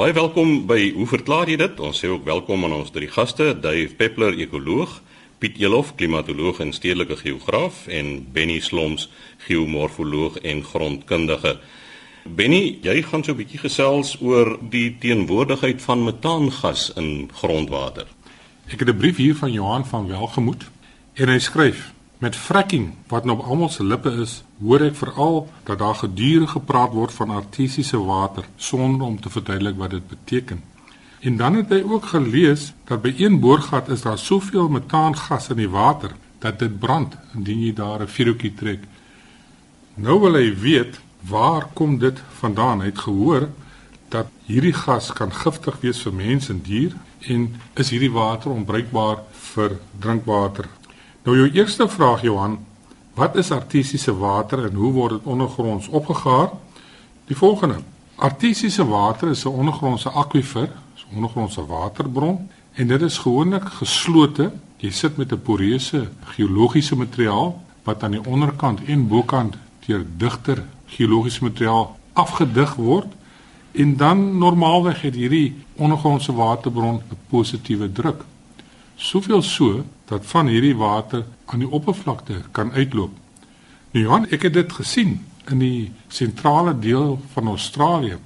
Baie welkom by Hoe verklaar jy dit? Ons sê ook welkom aan ons drie gaste, Dave Peppler, ekoloog, Piet Elof, klimatoloog en stedelike geograaf en Benny Sloms, geomorfoloog en grondkundige. Benny, jy gaan so 'n bietjie gesels oor die teenwoordigheid van metaangas in grondwater. Ek het 'n brief hier van Johan van Welgemoed en hy skryf: Met fracking wat nou op almal se lippe is, hoor ek veral dat daar gedurig gepraat word van artesiese water sonder om te verduidelik wat dit beteken. En dan het hy ook gelees dat by een boorgat is daar soveel metaangas in die water dat dit brand indien jy daar 'n vuurtjie trek. Nou wil hy weet waar kom dit vandaan? Hy het gehoor dat hierdie gas kan giftig wees vir mens en dier en is hierdie water onbruikbaar vir drinkwater. Nou jou eerste vraag Johan, wat is artesiese water en hoe word dit ondergronds opgegaar? Die volgende. Artesiese water is 'n ondergrondse akwifer, 'n ondergrondse waterbron en dit is gewoonlik geslote. Jy sit met 'n poreuse geologiese materiaal wat aan die onderkant en bokant deur digter geologiese materiaal afgedig word en dan normaalweg het hierdie ondergrondse waterbron 'n positiewe druk. Soveel so dat van hierdie water aan die oppervlakte kan uitloop. Nou Johan, ek het dit gesien in die sentrale deel van Australië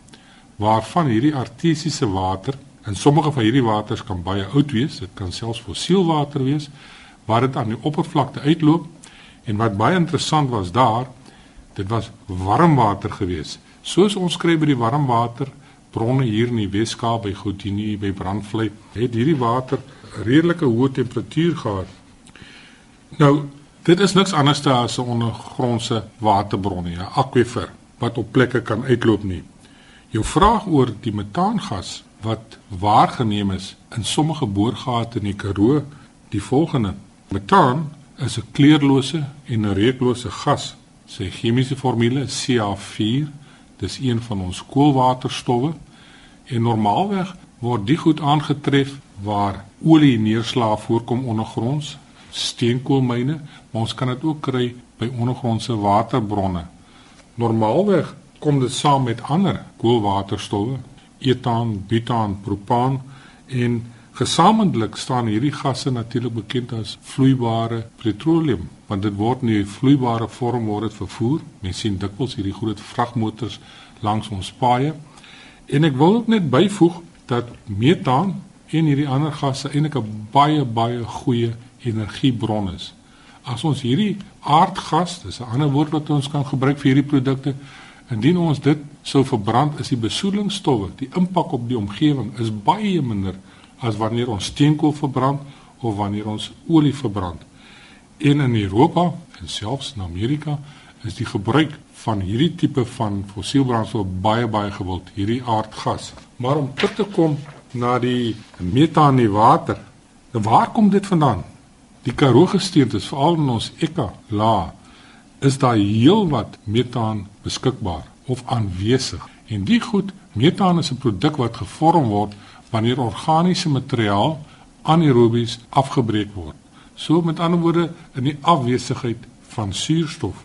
waarvan hierdie artesiese water en sommige van hierdie waters kan baie oud wees, dit kan selfs fossielwater wees waar dit aan die oppervlakte uitloop en wat baie interessant was daar dit was warm water gewees. Soos ons kry by die warmwater bronne hier in die Weskaap by Godini by Brandvlei, het hierdie water redelike hoë temperatuur gehad. Nou, dit is niks anders as 'n ondergrondse waterbron, 'n akwifer wat op plekke kan uitloop nie. Jou vraag oor die metaangas wat waargeneem is in sommige boorgate in die Karoo, die volgende: Metaan is 'n kleurlose en 'n reuklose gas Sy chemiese formule is Ca4. Dis een van ons koolwaterstowwe en normaalweg word die goed aangetref waar olie neerslaaf voorkom ondergronds, steenkoolmyne, maar ons kan dit ook kry by ondergrondse waterbronne. Normaalweg kom dit saam met ander koolwaterstowwe, etaan, butaan, propaan en Gesamentlik staan hierdie gasse natuurlik bekend as vloeibare petroleum, want dit word in 'n vloeibare vorm word dit vervoer. Mens sien dikwels hierdie groot vragmotors langs ons paaie. En ek wil ook net byvoeg dat metaan en hierdie ander gasse eintlik 'n baie baie goeie energiebron is. As ons hierdie aardgas, dis 'n ander woord wat ons kan gebruik vir hierdie produkte, indien ons dit sou verbrand, is die besoedelingsstowwe, die impak op die omgewing is baie minder as wanneer ons steenkool verbrand of wanneer ons olie verbrand. En in Europa en selfs in Amerika is die gebruik van hierdie tipe van fossielbrandstof baie baie gewild, hierdie aardgas. Maar om terug te kom na die metaan in die water, nou waar kom dit vandaan? Die Karoo gesteente is veral in ons Eka la is daar heelwat metaan beskikbaar of aanwesig. En die goed, metaan is 'n produk wat gevorm word wanneer organiese materiaal anaerobies afgebreek word. So met ander woorde in die afwesigheid van suurstof.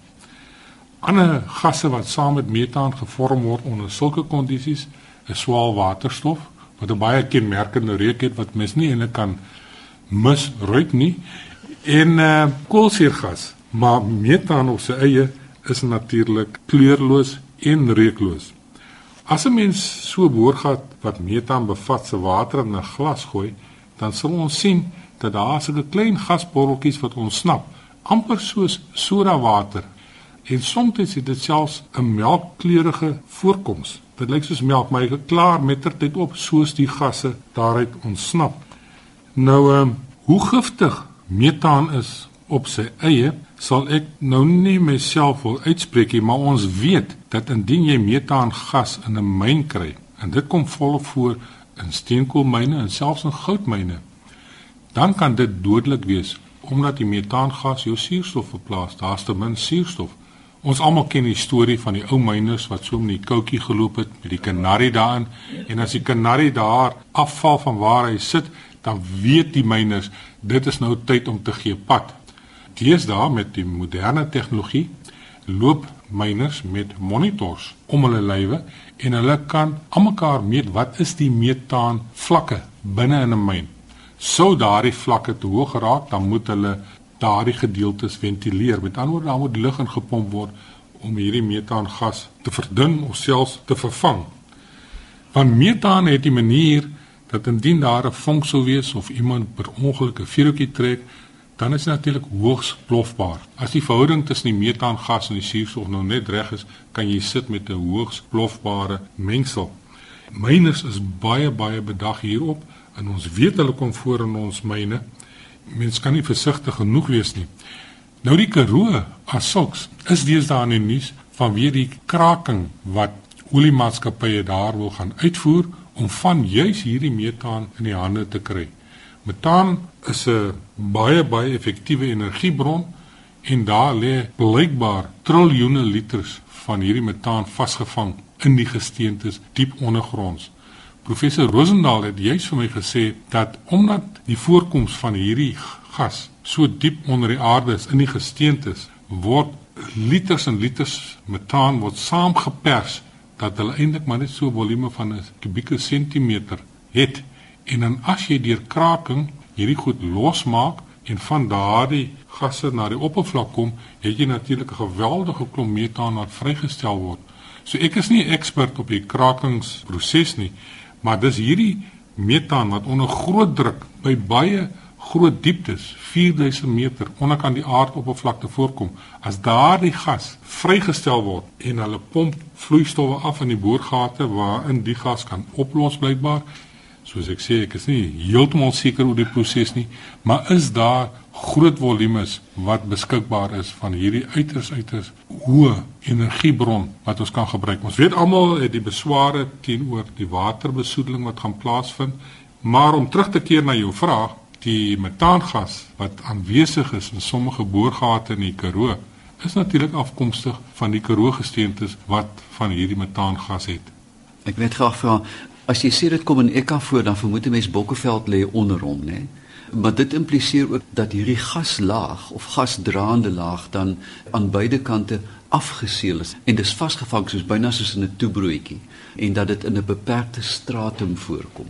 Ander gasse wat saam met metaan gevorm word onder sulke kondisies is swaal waterstof wat 'n baie kenmerkende reuk het wat mens nie eintlik kan misruik nie en uh, koolsuurgas. Maar metaan op sy eie is natuurlik kleurloos en reukloos. As 'n mens so boorgat wat metaan bevat se water in 'n glas gooi, dan sal ons sien dat daar sulke klein gasborreltjies wat ontsnap, amper soos sodawater. En soms is dit selfs 'n melkkleurige voorkoms. Dit lyk soos melk, maar dit klaar mettertyd op soos die gasse daaruit ontsnap. Nou ehm um, hoe giftig metaan is op sy eie sal ek nou nie myself wil uitspreek nie, maar ons weet dat indien jy metaan gas in 'n myn kry, en dit kom volop voor in steenkoolmyne en selfs in goudmyne, dan kan dit dodelik wees omdat die metaangas jou suurstof verplaas. Daar's te min suurstof. Ons almal ken die storie van die ou myners wat so met die koutjie geloop het met die kanarie daarin en as die kanarie daar afval van waar hy sit, dan weet die myners dit is nou tyd om te gee pad. Deesdae met die moderne tegnologie loop myners met monitors om hulle lywe en hulle kan almekaar meet wat is die metaan vlakke binne in 'n myn. Sou daardie vlakke te hoog geraak, dan moet hulle daardie gedeeltes ventileer. Met ander woorde, daar moet lug ingepomp word om hierdie metaangas te verdun of selfs te vervang. Want metaan het die manier dat indien daar 'n vonk sou wees of iemand per ongeluk 'n vuurtjie trek, dan is dit natuurlik hoogs plofbaar. As die verhouding tussen die metaangas en die suurstof nou net reg is, kan jy sit met 'n hoogs plofbare mengsel. Myners is baie baie bedag hierop en ons weet hulle kom voor in ons myne. Mens kan nie versigtig genoeg wees nie. Nou die Karoo as sulks is deesdae in die nuus vanweë die kraking wat oliemaatskappye daar wil gaan uitvoer om van juis hierdie metaan in die hande te kry. Metaan is 'n baie baie effektiewe energiebron en daar lê blykbaar triljoene liters van hierdie metaan vasgevang in die gesteentes diep ondergronds. Professor Rosendaal het juis vir my gesê dat omdat die voorkoms van hierdie gas so diep onder die aarde is in die gesteentes, word liters en liters metaan word saamgepers dat hulle eintlik maar net so volume van 'n kubieke sentimeter het en dan as jy deur kraking hierdie goed losmaak en van daardie gasse na die oppervlak kom, het jy natuurlik 'n geweldige klomp metaan wat vrygestel word. So ek is nie ekspert op die krakingsproses nie, maar dis hierdie metaan wat onder groot druk by baie groot dieptes 4000 meter onderkant die aardoppervlakte voorkom as daardie gas vrygestel word en hulle pomp vloeistowwe af in die boorgate waarin die gas kan oplos blykbaar soos ek sê ek is nie heeltemal seker oor die proses nie maar is daar groot volumes wat beskikbaar is van hierdie uiters uiters hoë energiebron wat ons kan gebruik ons weet almal het die besware teenoor die waterbesoedeling wat gaan plaasvind maar om terug te keer na jou vraag die metaangas wat aanwesig is in sommige boorgate in die Karoo is natuurlik afkomstig van die Karoo gesteentes wat van hierdie metaangas het. Ek weet graag vra as jy sê dit kom in Ekka voor dan vermoed 'n mens Bokkeveld lê onder hom, né? Maar dit impliseer ook dat hierdie gaslaag of gasdraande laag dan aan beide kante afgeseël is en dis vasgevang soos byna soos in 'n toebroodjie en dat dit in 'n beperkte stratum voorkom.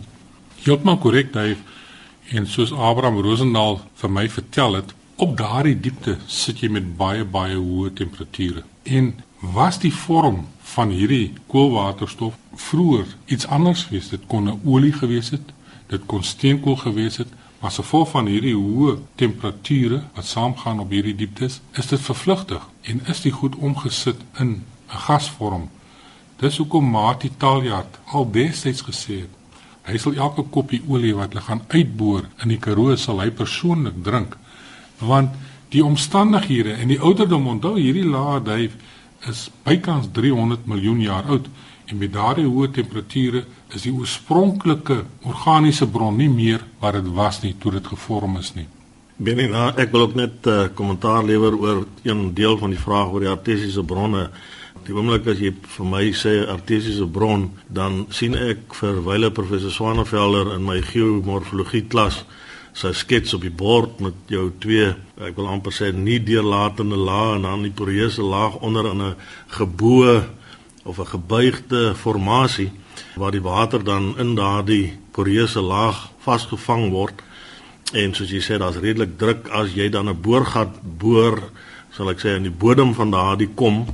Heeltemal korrek, Dave. En soos Abraham Rosendaal vir my vertel het, op daardie diepte sit jy met baie baie hoë temperature. En was die vorm van hierdie koolwaterstof vroeër iets anders gewees? Dit kon 'n olie gewees het, dit kon steenkool gewees het, maar as gevolg van hierdie hoë temperature wat saamgaan op hierdie dieptes, is dit vervlugtig en is dit goed omgesit in 'n gasvorm. Dis hoekom Mati Taljard al destyds gesê het Hy sal elke koppie olie wat hulle gaan uitboor in die Karoo sal hy persoonlik drink want die omstandighede en die ouderdom onthou hierdie lae duif is bykans 300 miljoen jaar oud en met daardie hoë temperature is die oorspronklike organiese bron nie meer wat dit was nie toe dit gevorm is nie. Nou ek wil ook net 'n uh, kommentaar lewer oor een deel van die vraag oor die artesiese bronne. Die oomblik as jy vir my sê artesiese bron, dan sien ek vir wyle professor Swanevelder in my geomorfologie klas sy skets op die bord met jou twee, ek wil amper sê nie deurlatende lae en dan die poreuse laag onder in 'n geboë of 'n gebuigde formasie waar die water dan in daardie poreuse laag vasgevang word. En soos jy sê, daar's redelik druk as jy dan 'n boorgat boor, sal ek sê in die bodem van daardie kom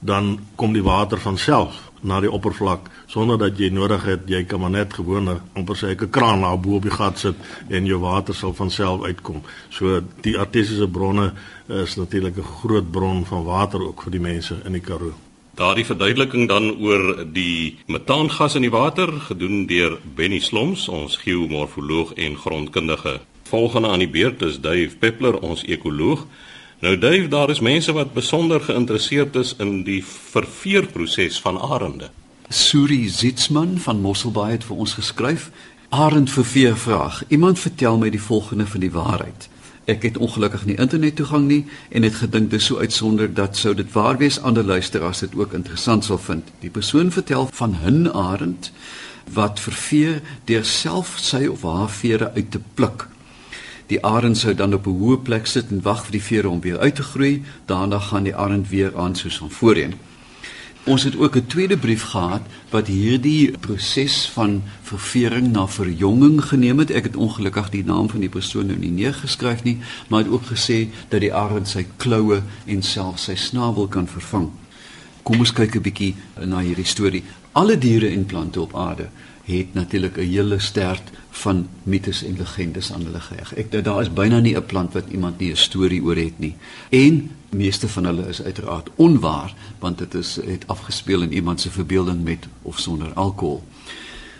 dan kom die water van self na die oppervlak sonder dat jy nodig het jy kan maar net gewone amper sê 'n kraan na bo op die gat sit en jou water sal van self uitkom. So die artesiese bronne is natuurlik 'n groot bron van water ook vir die mense in die Karoo. Daardie verduideliking dan oor die metaangas in die water gedoen deur Benny Sloms, ons geomorfoloog en grondkundige. Volgende aan die beurt is Dave Peppler, ons ekoloog. Nou Dave, daar is mense wat besonder geïnteresseerd is in die verveerproses van arende. Suri Zitzman van Mosselbaai het vir ons geskryf: "Arend verveer vraag. Iemand vertel my die volgende van die waarheid. Ek het ongelukkig nie internet toegang nie en het gedink dis so uitsonder dat sou dit waar wees ander luisteraars dit ook interessant sal vind. Die persoon vertel van 'n arend wat verveer deur self sy of haar vere uit te pluk." Die arend sou dan op 'n hoë plek sit en wag vir die vere om weer uit te groei. Daarna gaan die arend weer aan soos van voorheen. Ons het ook 'n tweede brief gehad wat hierdie proses van ververing na verjonging geneem het. Ek het ongelukkig die naam van die persoon nou nie neergeskryf nie, maar het ook gesê dat die arend sy kloue en selfs sy snavel kan vervang. Kom ons kyk 'n bietjie na hierdie storie. Alle diere en plante op aarde het natuurlik 'n hele stert van mites en legendes aan hulle geheg. Ek daar is byna nie 'n plant wat iemand nie 'n storie oor het nie. En meeste van hulle is uiteraard onwaar want dit is het afgespeel in iemand se verbeelding met of sonder alkohol.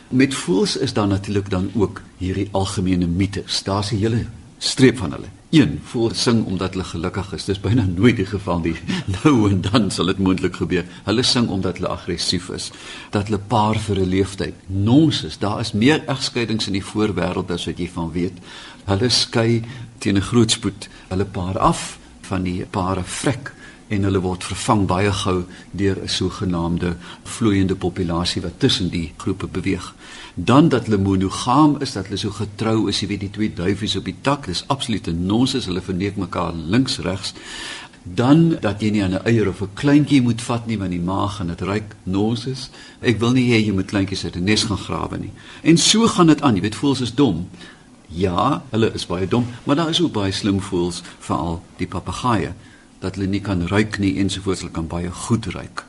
Met voels is daar natuurlik dan ook hierdie algemene mites. Daar's 'n hele streep van hulle. Een voel sing omdat hulle gelukkig is. Dis byna nooit die geval nie. Nou en dan sal dit moontlik gebeur. Hulle sing omdat hulle aggressief is, dat hulle paar vir 'n leeftyd. Nonsens, daar is meer egskeidings in die voorwêreld as wat jy van weet. Hulle skei teen 'n groot spoed hulle paar af van die pare vrek en hulle word vervang baie gou deur 'n sogenaamde vloeiende populasie wat tussen die groepe beweeg. Dan dat hulle monogam is, dat hulle so getrou is, jy weet die twee duifies op die tak, dis absolute nonsens, hulle verneek mekaar links regs. Dan dat jy nie aan 'n eier of 'n kleintjie moet vat nie want die maag gaan dit ruik nonsens. Ek wil nie hê jy moet kleintjies uit 'n nes gaan grawe nie. En so gaan dit aan, jy weet voels is dom. Ja, hulle is baie dom, maar daar is ook baie slim voels, veral die papegaaie dat hulle nie kan ruik nie ensovoorts hulle kan baie goed ruik.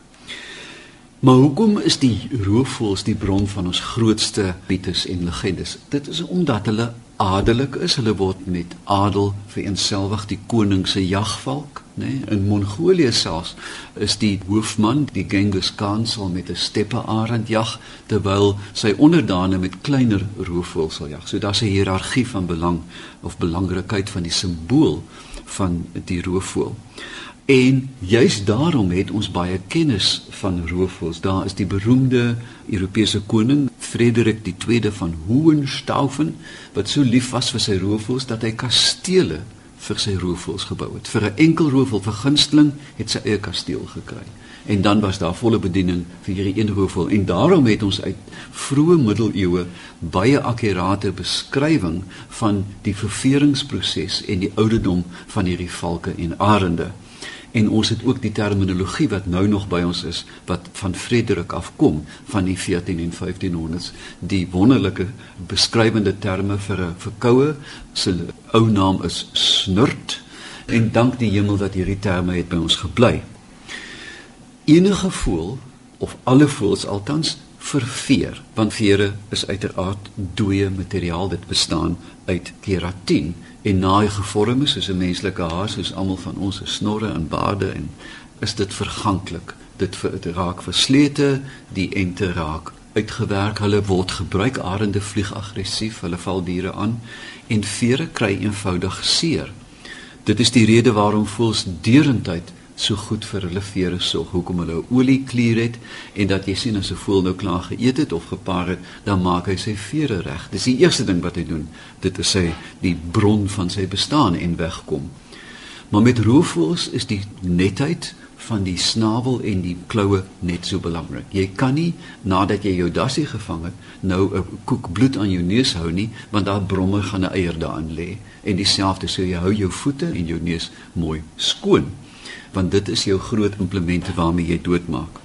Maar hoekom is die roofvoëls die bron van ons grootste mites en legendes? Dit is omdat hulle adellik is. Hulle word met adel vereenselwig die koning se jagvalk, né? Nee? In Mongolië selfs is die hoofman, die Genghis Khan, sal met 'n steppearend jag terwyl sy onderdane met kleiner roofvoëls sal jag. So daar's 'n hiërargie van belang of belangrikheid van die simbool van die roofvoël. En juis daarom het ons baie kennis van roofvoëls. Daar is die beroemde Europese koning Frederik II van Hohenstaufen wat so lief was vir sy roofvoëls dat hy kastele vir sy roofvoëls gebou het. Vir 'n enkel roofvoël vir gunsteling het sy eie kasteel gekry. En dan was daar volle bediening vir hierdie een roofvoël en daarom het ons uit vroeë middeleeue baie akkurate beskrywing van die ververingsproses en die ouderdom van hierdie valke en arende. En ons het ook die terminologie wat nou nog by ons is wat van Frederik afkom van die 14 en 1500s die wonderlike beskrywende terme vir 'n verkoue. Se ou naam is snurt. En dank die hemel dat hierdie terme het by ons gebly enige voël of alle voëls althans verveer want vere is uiteraard dooie materiaal. Dit bestaan uit keratien en naai gevorm is soos 'n menslike haar soos almal van ons se snorre en baarde en is dit verganklik dit vir dit raak verslete die ente raak uitgewerk hulle word gebruik arende vlieg aggressief hulle val diere aan en vere kry eenvoudig seer. Dit is die rede waarom voels deurentyd so goed vir hulle vere sorg. Hoekom hulle olie klier het en dat jy sien as 'n voël nou klaar geëet het of gepaar het, dan maak hy sy vere reg. Dis die eerste ding wat hy doen. Dit is sy die bron van sy bestaan en wegkom. Maar met roofvoëls is die netheid van die snavel en die kloue net so belangrik. Jy kan nie nadat jy jou dassie gevang het, nou 'n koek bloed aan jou neus hou nie, want daar brommer gaan 'n eier daarin lê. En dieselfde sou jy hou jou voete en jou neus mooi skoon want dit is jou groot implemente waarmee jy doodmaak.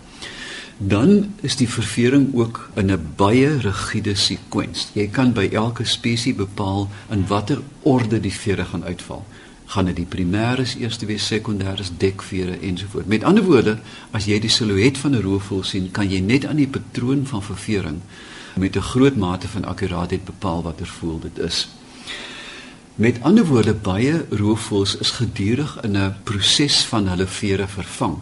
Dan is die ververing ook in 'n baie rigiede sekwens. Jy kan by elke spesies bepaal in watter orde die vere gaan uitval. Gaan dit die primêres eerste wees, sekondêres, dekvere ensovoorts. Met ander woorde, as jy die silhouet van 'n roofvoël sien, kan jy net aan die patroon van ververing met 'n groot mate van akkuraatheid bepaal watter voël dit is. Met ander woorde baie roofvoëls is gedurig in 'n proses van hulle vere vervang.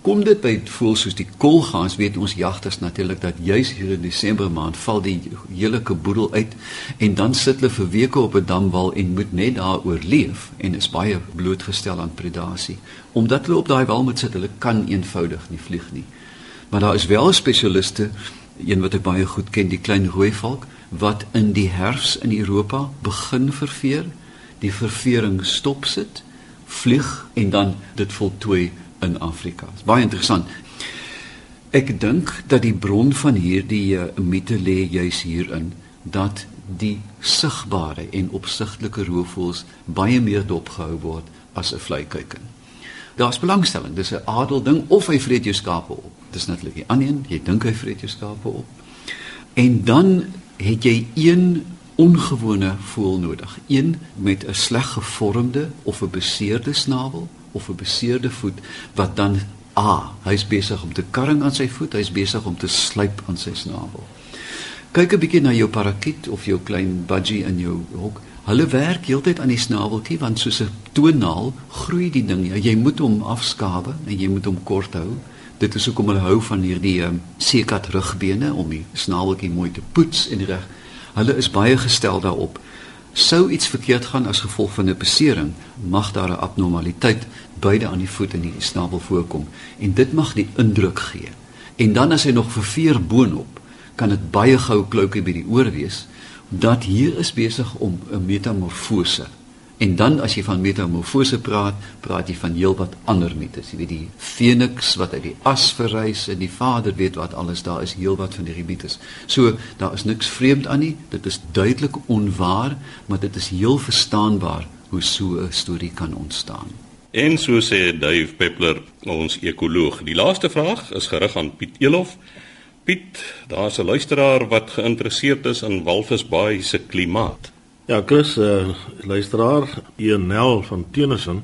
Kom dit by voëls soos die kolgaans, weet ons jagters natuurlik dat juis hier in Desember maand val die hele keboedel uit en dan sit hulle vir weke op 'n damwal en moet net daar oorleef en is baie blootgestel aan predasie. Omdat hulle op daai wal moet sit, hulle kan eenvoudig nie vlieg nie. Maar daar is wel spesialiste, een wat ek baie goed ken, die klein rooi valk wat in die herfs in Europa begin verveer, die ververing stop sit, vlieg en dan dit voltooi in Afrika. Is baie interessant. Ek dink dat die bron van hierdie uh, mite lê juis hierin dat die sigbare en opsigtelike roofvoëls baie meer dopgehou word as 'n vleikuiken. Daar's belangstelling, dis 'n adel ding of hy vreet jou skape op. Dis natuurlik die ander een, jy dink hy vreet jou skape op. En dan het jy een ongewone voël nodig. Een met 'n sleg gevormde of 'n beseerde snavel of 'n beseerde voet wat dan A, hy's besig om te karring aan sy voet, hy's besig om te slyp aan sy snavel. Kyk 'n bietjie na jou parakiet of jou klein budgie in jou hok. Hulle werk heeltyd aan die snaveltjie want soos 'n toonaal groei die ding. Ja, jy moet hom afskawe en jy moet hom kort hou. Dit is hoekom hulle hou van hierdie um, seekat rugbene om die snaveltjie mooi te poets en reg. Hulle is baie gestel daarop. Sou iets verkeerd gaan as gevolg van 'n besering, mag daar 'n abnormaliteit beide aan die voet en die snavel voorkom en dit mag die indruk gee. En dan as hy nog verveer boonop, kan dit baie gou kloukie by die oor wees dat hier is besig om 'n metamorfose. En dan as jy van metamorfose praat, praat jy van heelwat ander mites. Jy weet die Feniks wat uit die as verrys en die Vader weet wat alles daar is, heelwat van die mites. So daar is niks vreemd aan nie. Dit is duidelik onwaar, maar dit is heel verstaanbaar hoe so 'n storie kan ontstaan. En so sê Dave Peppler, ons ekoloog. Die laaste vraag is gerig aan Piet Elof. Piet, daar's 'n luisteraar wat geïnteresseerd is in Walvisbaai se klimaat. Ja, Chris, uh, luisteraar, Enel van Tenison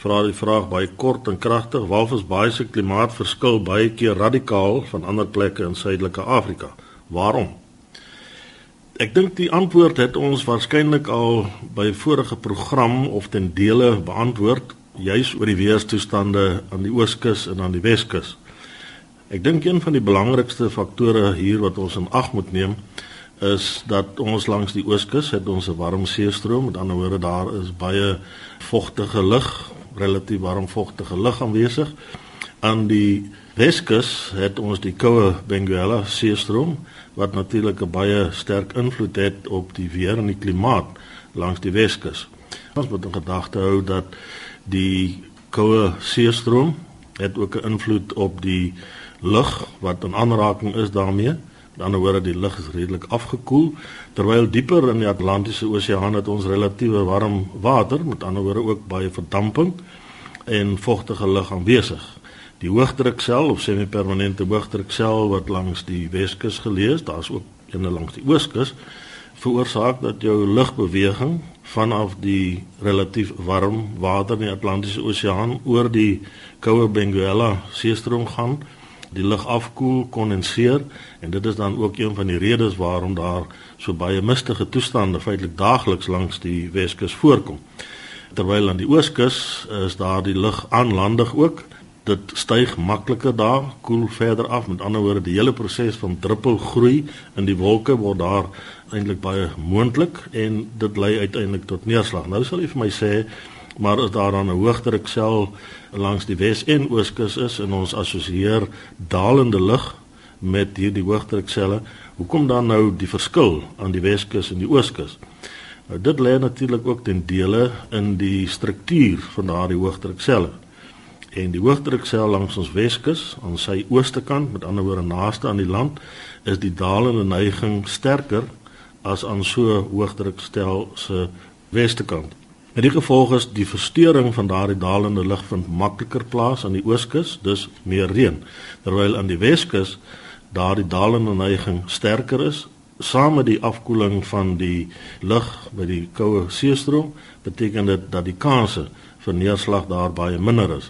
vra die vraag baie kort en kragtig. Walvisbaai se klimaat verskil baie keer radikaal van ander plekke in Suidelike Afrika. Waarom? Ek dink die antwoord het ons waarskynlik al by vorige program of ten dele beantwoord, juis oor die weerstoestande aan die Ooskus en aan die Weskus. Ek dink een van die belangrikste faktore hier wat ons in ag moet neem is dat ons langs die ooskus het ons 'n warm seestroom, met ander woorde daar is baie vogtige lug, relatief warm vogtige lug aanwesig. Aan die weskus het ons die koue Benguela seestroom wat natuurlik 'n baie sterk invloed het op die weer en die klimaat langs die weskus. Ons moet in gedagte hou dat die koue seestroom het ook 'n invloed op die lug wat in aanraking is daarmee. Met ander woorde die lug redelik afgekoel terwyl dieper in die Atlantiese Oseaan het ons relatiewe warm water, met ander woorde ook baie verdamping en vogtige lug aanwesig. Die hoëdruksel of semi-permanente hoëdruksel wat langs die Weskus geleë is, daar's ook een langs die Ooskus, veroorsaak dat jou lugbeweging vanaf die relatief warm water in die Atlantiese Oseaan oor die koue Benguela seestroom gaan die lug afkoel, kondenseer en dit is dan ook een van die redes waarom daar so baie mistige toestande feitelik daagliks langs die Weskus voorkom. Terwyl aan die Ooskus is daar die lug aanlandig ook. Dit styg makliker daar, koel verder af. Met ander woorde, die hele proses van druppelgroei in die wolke word daar eintlik baie moontlik en dit lei uiteindelik tot neerslag. Nou sal jy vir my sê, maar as daar dan 'n hoëdruksel langs die Wes en Ooskus is en ons assosieer dalende lug met hierdie hoëdrukselle, hoekom dan nou die verskil aan die Weskus en die Ooskus? Nou dit lê natuurlik ook ten dele in die struktuur van daardie hoëdrukselle. En die hoëdruksel langs ons Weskus aan sy ooste kant, met ander woorde naaste aan die land, is die dalende neiging sterker as aan so hoëdrukstel se weste kant. In die gevolg is die verstoring van daardie dalende lug vind makliker plaas aan die ooskus, dus meer reën, terwyl aan die weskus daardie dalende neiging sterker is. Saam met die afkoeling van die lug by die koue seestroom, beteken dit dat die kanse vir neerslag daar baie minder is.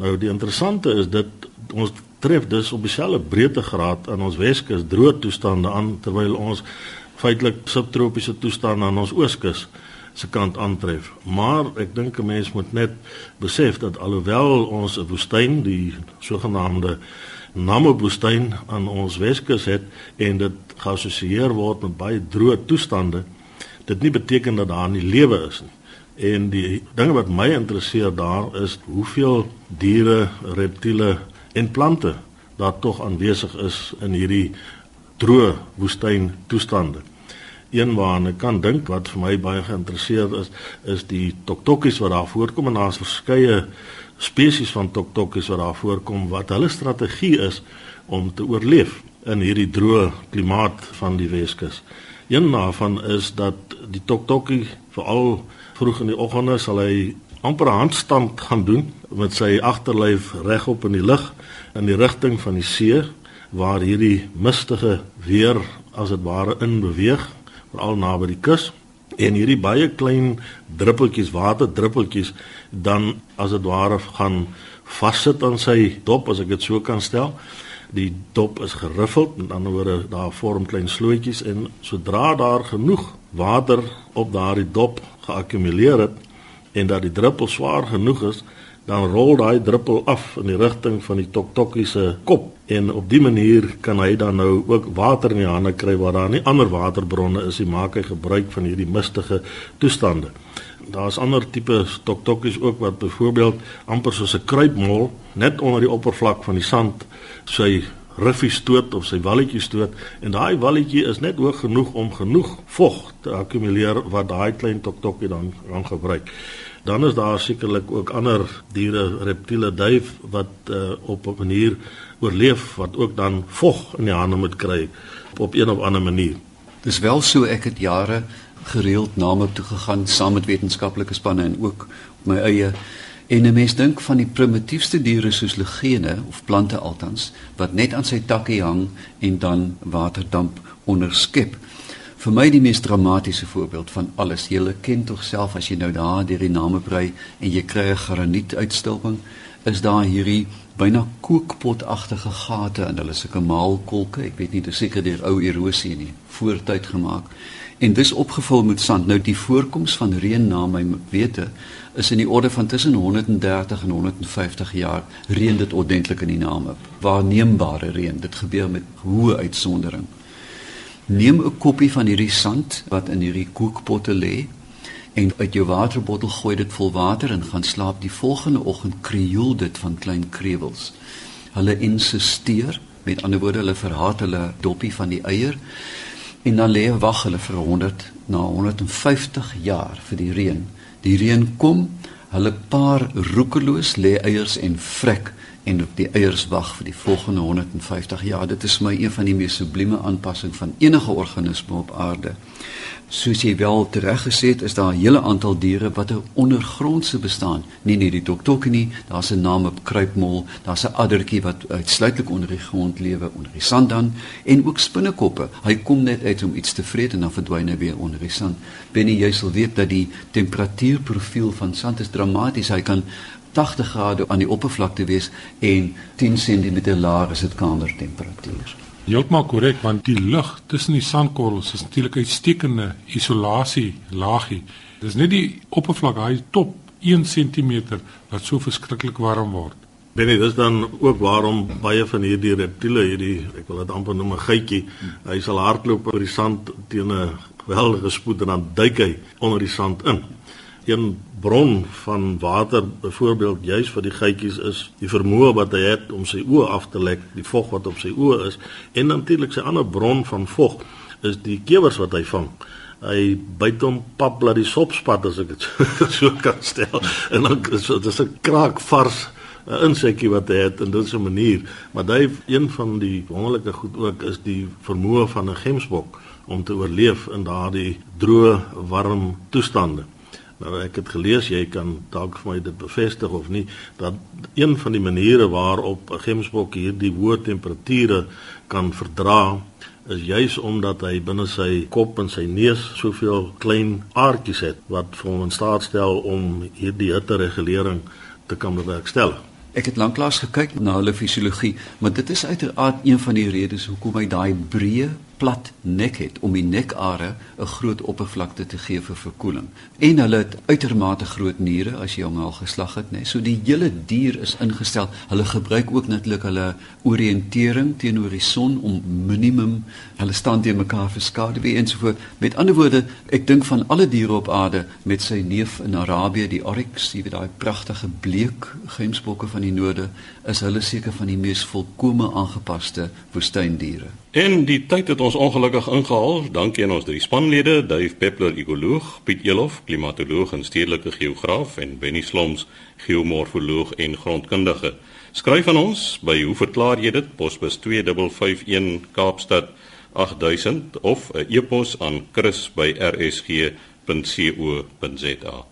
Nou die interessante is dit ons tref dus op dieselfde breedtegraad aan ons weskus droë toestande aan terwyl ons feitelik subtropiese toestande aan ons ooskus se kant aantref. Maar ek dink 'n mens moet net besef dat alhoewel ons 'n woestyn, die sogenaamde Namib-woestyn aan ons Weskus het en dit geassosieer word met baie droë toestande, dit nie beteken dat daar nie lewe is nie. En die dinge wat my interesseer daar is hoeveel diere, reptiele en plante daar tog aanwesig is in hierdie droë woestyn toestande een waarna ek kan dink wat vir my baie geïnteresseerd is is die toktokkies wat daar voorkom en daar's verskeie spesies van toktokkies wat daar voorkom wat hulle strategie is om te oorleef in hierdie droë klimaat van die Weskus. Een daarvan is dat die toktokkie veral vroeg in die oggende sal hy amper handstand gaan doen met sy agterlyf regop in die lug in die rigting van die see waar hierdie mistige weer as dit ware in beweeg veral naby die kus. En hierdie baie klein druppeltjies waterdruppeltjies dan as dit ware gaan vassit aan sy dop as ek dit so kan stel. Die dop is geriffeld met ander woorde daar vorm klein slootjies en sodra daar genoeg water op daardie dop geakkumuleer het en dat die druppel swaar genoeg is dan rol daai druppel af in die rigting van die toktokkie se kop en op dië manier kan hy dan nou ook water in die hande kry waar daar nie ander waterbronne is nie maak hy gebruik van hierdie mistige toestande daar's ander tipe toktokkies ook wat byvoorbeeld amper soos 'n kruipmol net onder die oppervlak van die sand sy riffie stoot of sy walletjie stoot en daai walletjie is net hoog genoeg om genoeg vog te akkumuleer wat daai klein toktokkie dan gaan gebruik. Dan is daar sekerlik ook ander diere, reptiele, duif wat uh, op 'n manier oorleef wat ook dan vog in die hande moet kry op een of ander manier. Dis wel so ek het jare gereeld na my toe gegaan saam met wetenskaplike spanne en ook my eie en 'n mens dink van die primitiefste diere soos legene of plante altans wat net aan sy takke hang en dan waterdamp onderskep. Vir my die mees dramatiese voorbeeld van alles. Jy ken tog self as jy nou daar deur die name brei en jy kry 'n graniet uitstulping, is daar hierdie byna kookpotagtige gate in hulle sulke maalkolke. Ek weet nie dis seker deur ou erosie nie, voortyd gemaak en dis opgevul met sand. Nou die voorkoms van reën na my wete is in die orde van tussen 130 en 150 jaar reën dit ordentlik in die name. Waarneembare reën. Dit gebeur met hoë uitsondering. Neem 'n koppie van hierdie sand wat in hierdie kookpotte lê en uit jou waterbottel gooi dit vol water en gaan slaap. Die volgende oggend krioel dit van klein krewels. Hulle insisteer, met ander woorde, hulle verhaat hulle dopie van die eier en dan lê wag hulle vir 100 na 150 jaar vir die reën. Die reën kom, hulle paar roekeloos lê eiers en vrek en op die eiers wag vir die volgende 150 jaar. Dit is my een van die mees sublieme aanpassings van enige organisme op aarde soos jy wel tereg gesê het, is daar 'n hele aantal diere wat 'n ondergrondse bestaan. Nie net die toktokkie nie, daar's 'n naam op kruipmol, daar's 'n addertjie wat uitsluitlik onder die grond lewe, onder die sand dan en ook spinnekoppe. Hy kom net uit om iets te vreet en dan verdwyn hy weer onder die sand. Binne jy sal weet dat die temperatuurprofiel van sand is dramaties. Hy kan 80 grade aan die oppervlakte wees en 10 cm laer is dit kamertemperatuur. Heeltemal korrek want die lug tussen die sandkorrels is natuurlik 'n uitstekende isolasie laagie. Dis net die oppervlak, hy top 1 cm wat so verskriklik warm word. Binne dis dan ook waarom baie van hierdie reptiele hierdie ek wil dit amper noem 'n geitjie, hy sal hardloop oor die sand teen 'n geweldige spoed en dan duik hy onder die sand in een bron van water byvoorbeeld juis vir die geitjies is die vermoë wat hy het om sy oë af te lek, die vog wat op sy oë is en natuurlik sy ander bron van vog is die kewers wat hy vang. Hy byt hom pap laat die sopspat as ek dit so, so kan stel en dan is dit 'n kraak vars 'n insekkie wat hy het en dit is 'n manier, maar hy een van die wonderlike goed ook is die vermoë van 'n gemsbok om te oorleef in daardie droë, warm toestande. Nou ek het gelees jy kan dalk vir my dit bevestig of nie dat een van die maniere waarop 'n gemsbok hierdie hoë temperature kan verdra is juis omdat hy binne sy kop en sy neus soveel klein aardjies het wat vir hom in staat stel om hierdie hitteregulering te kan bewerkstellig. Ek het lanklaas gekyk na hulle fisiologie, maar dit is uiteraard een van die redes hoekom hy daai breë plat nek het om die nekare 'n groot oppervlakte te gee vir verkoeling. En hulle het uitermate groot niere as jy hom al geslag het, né? So die hele dier is ingestel. Hulle gebruik ook natuurlik hulle oriëntering teenoor die son om minimum hulle staan teen mekaar vir skaduwee en so voort. Met ander woorde, ek dink van alle diere op aarde met sy neef in Arabië, die oryx, jy weet daai pragtige bleek gemsbokke van die noorde, is hulle seker van die mees volkomme aangepaste woestyndiere. En die tyd het ons ongelukkig ingehaal. Dankie aan ons drie spanlede, Dave Peppler, ekoloog, Piet Elof, klimatoloog en stedelike geograaf en Benny Sloms, geomorfoloog en grondkundige. Skryf aan ons by hoe verklaar jy dit? Posbus 2551 Kaapstad 8000 of 'n e-pos aan chris@rsg.co.za.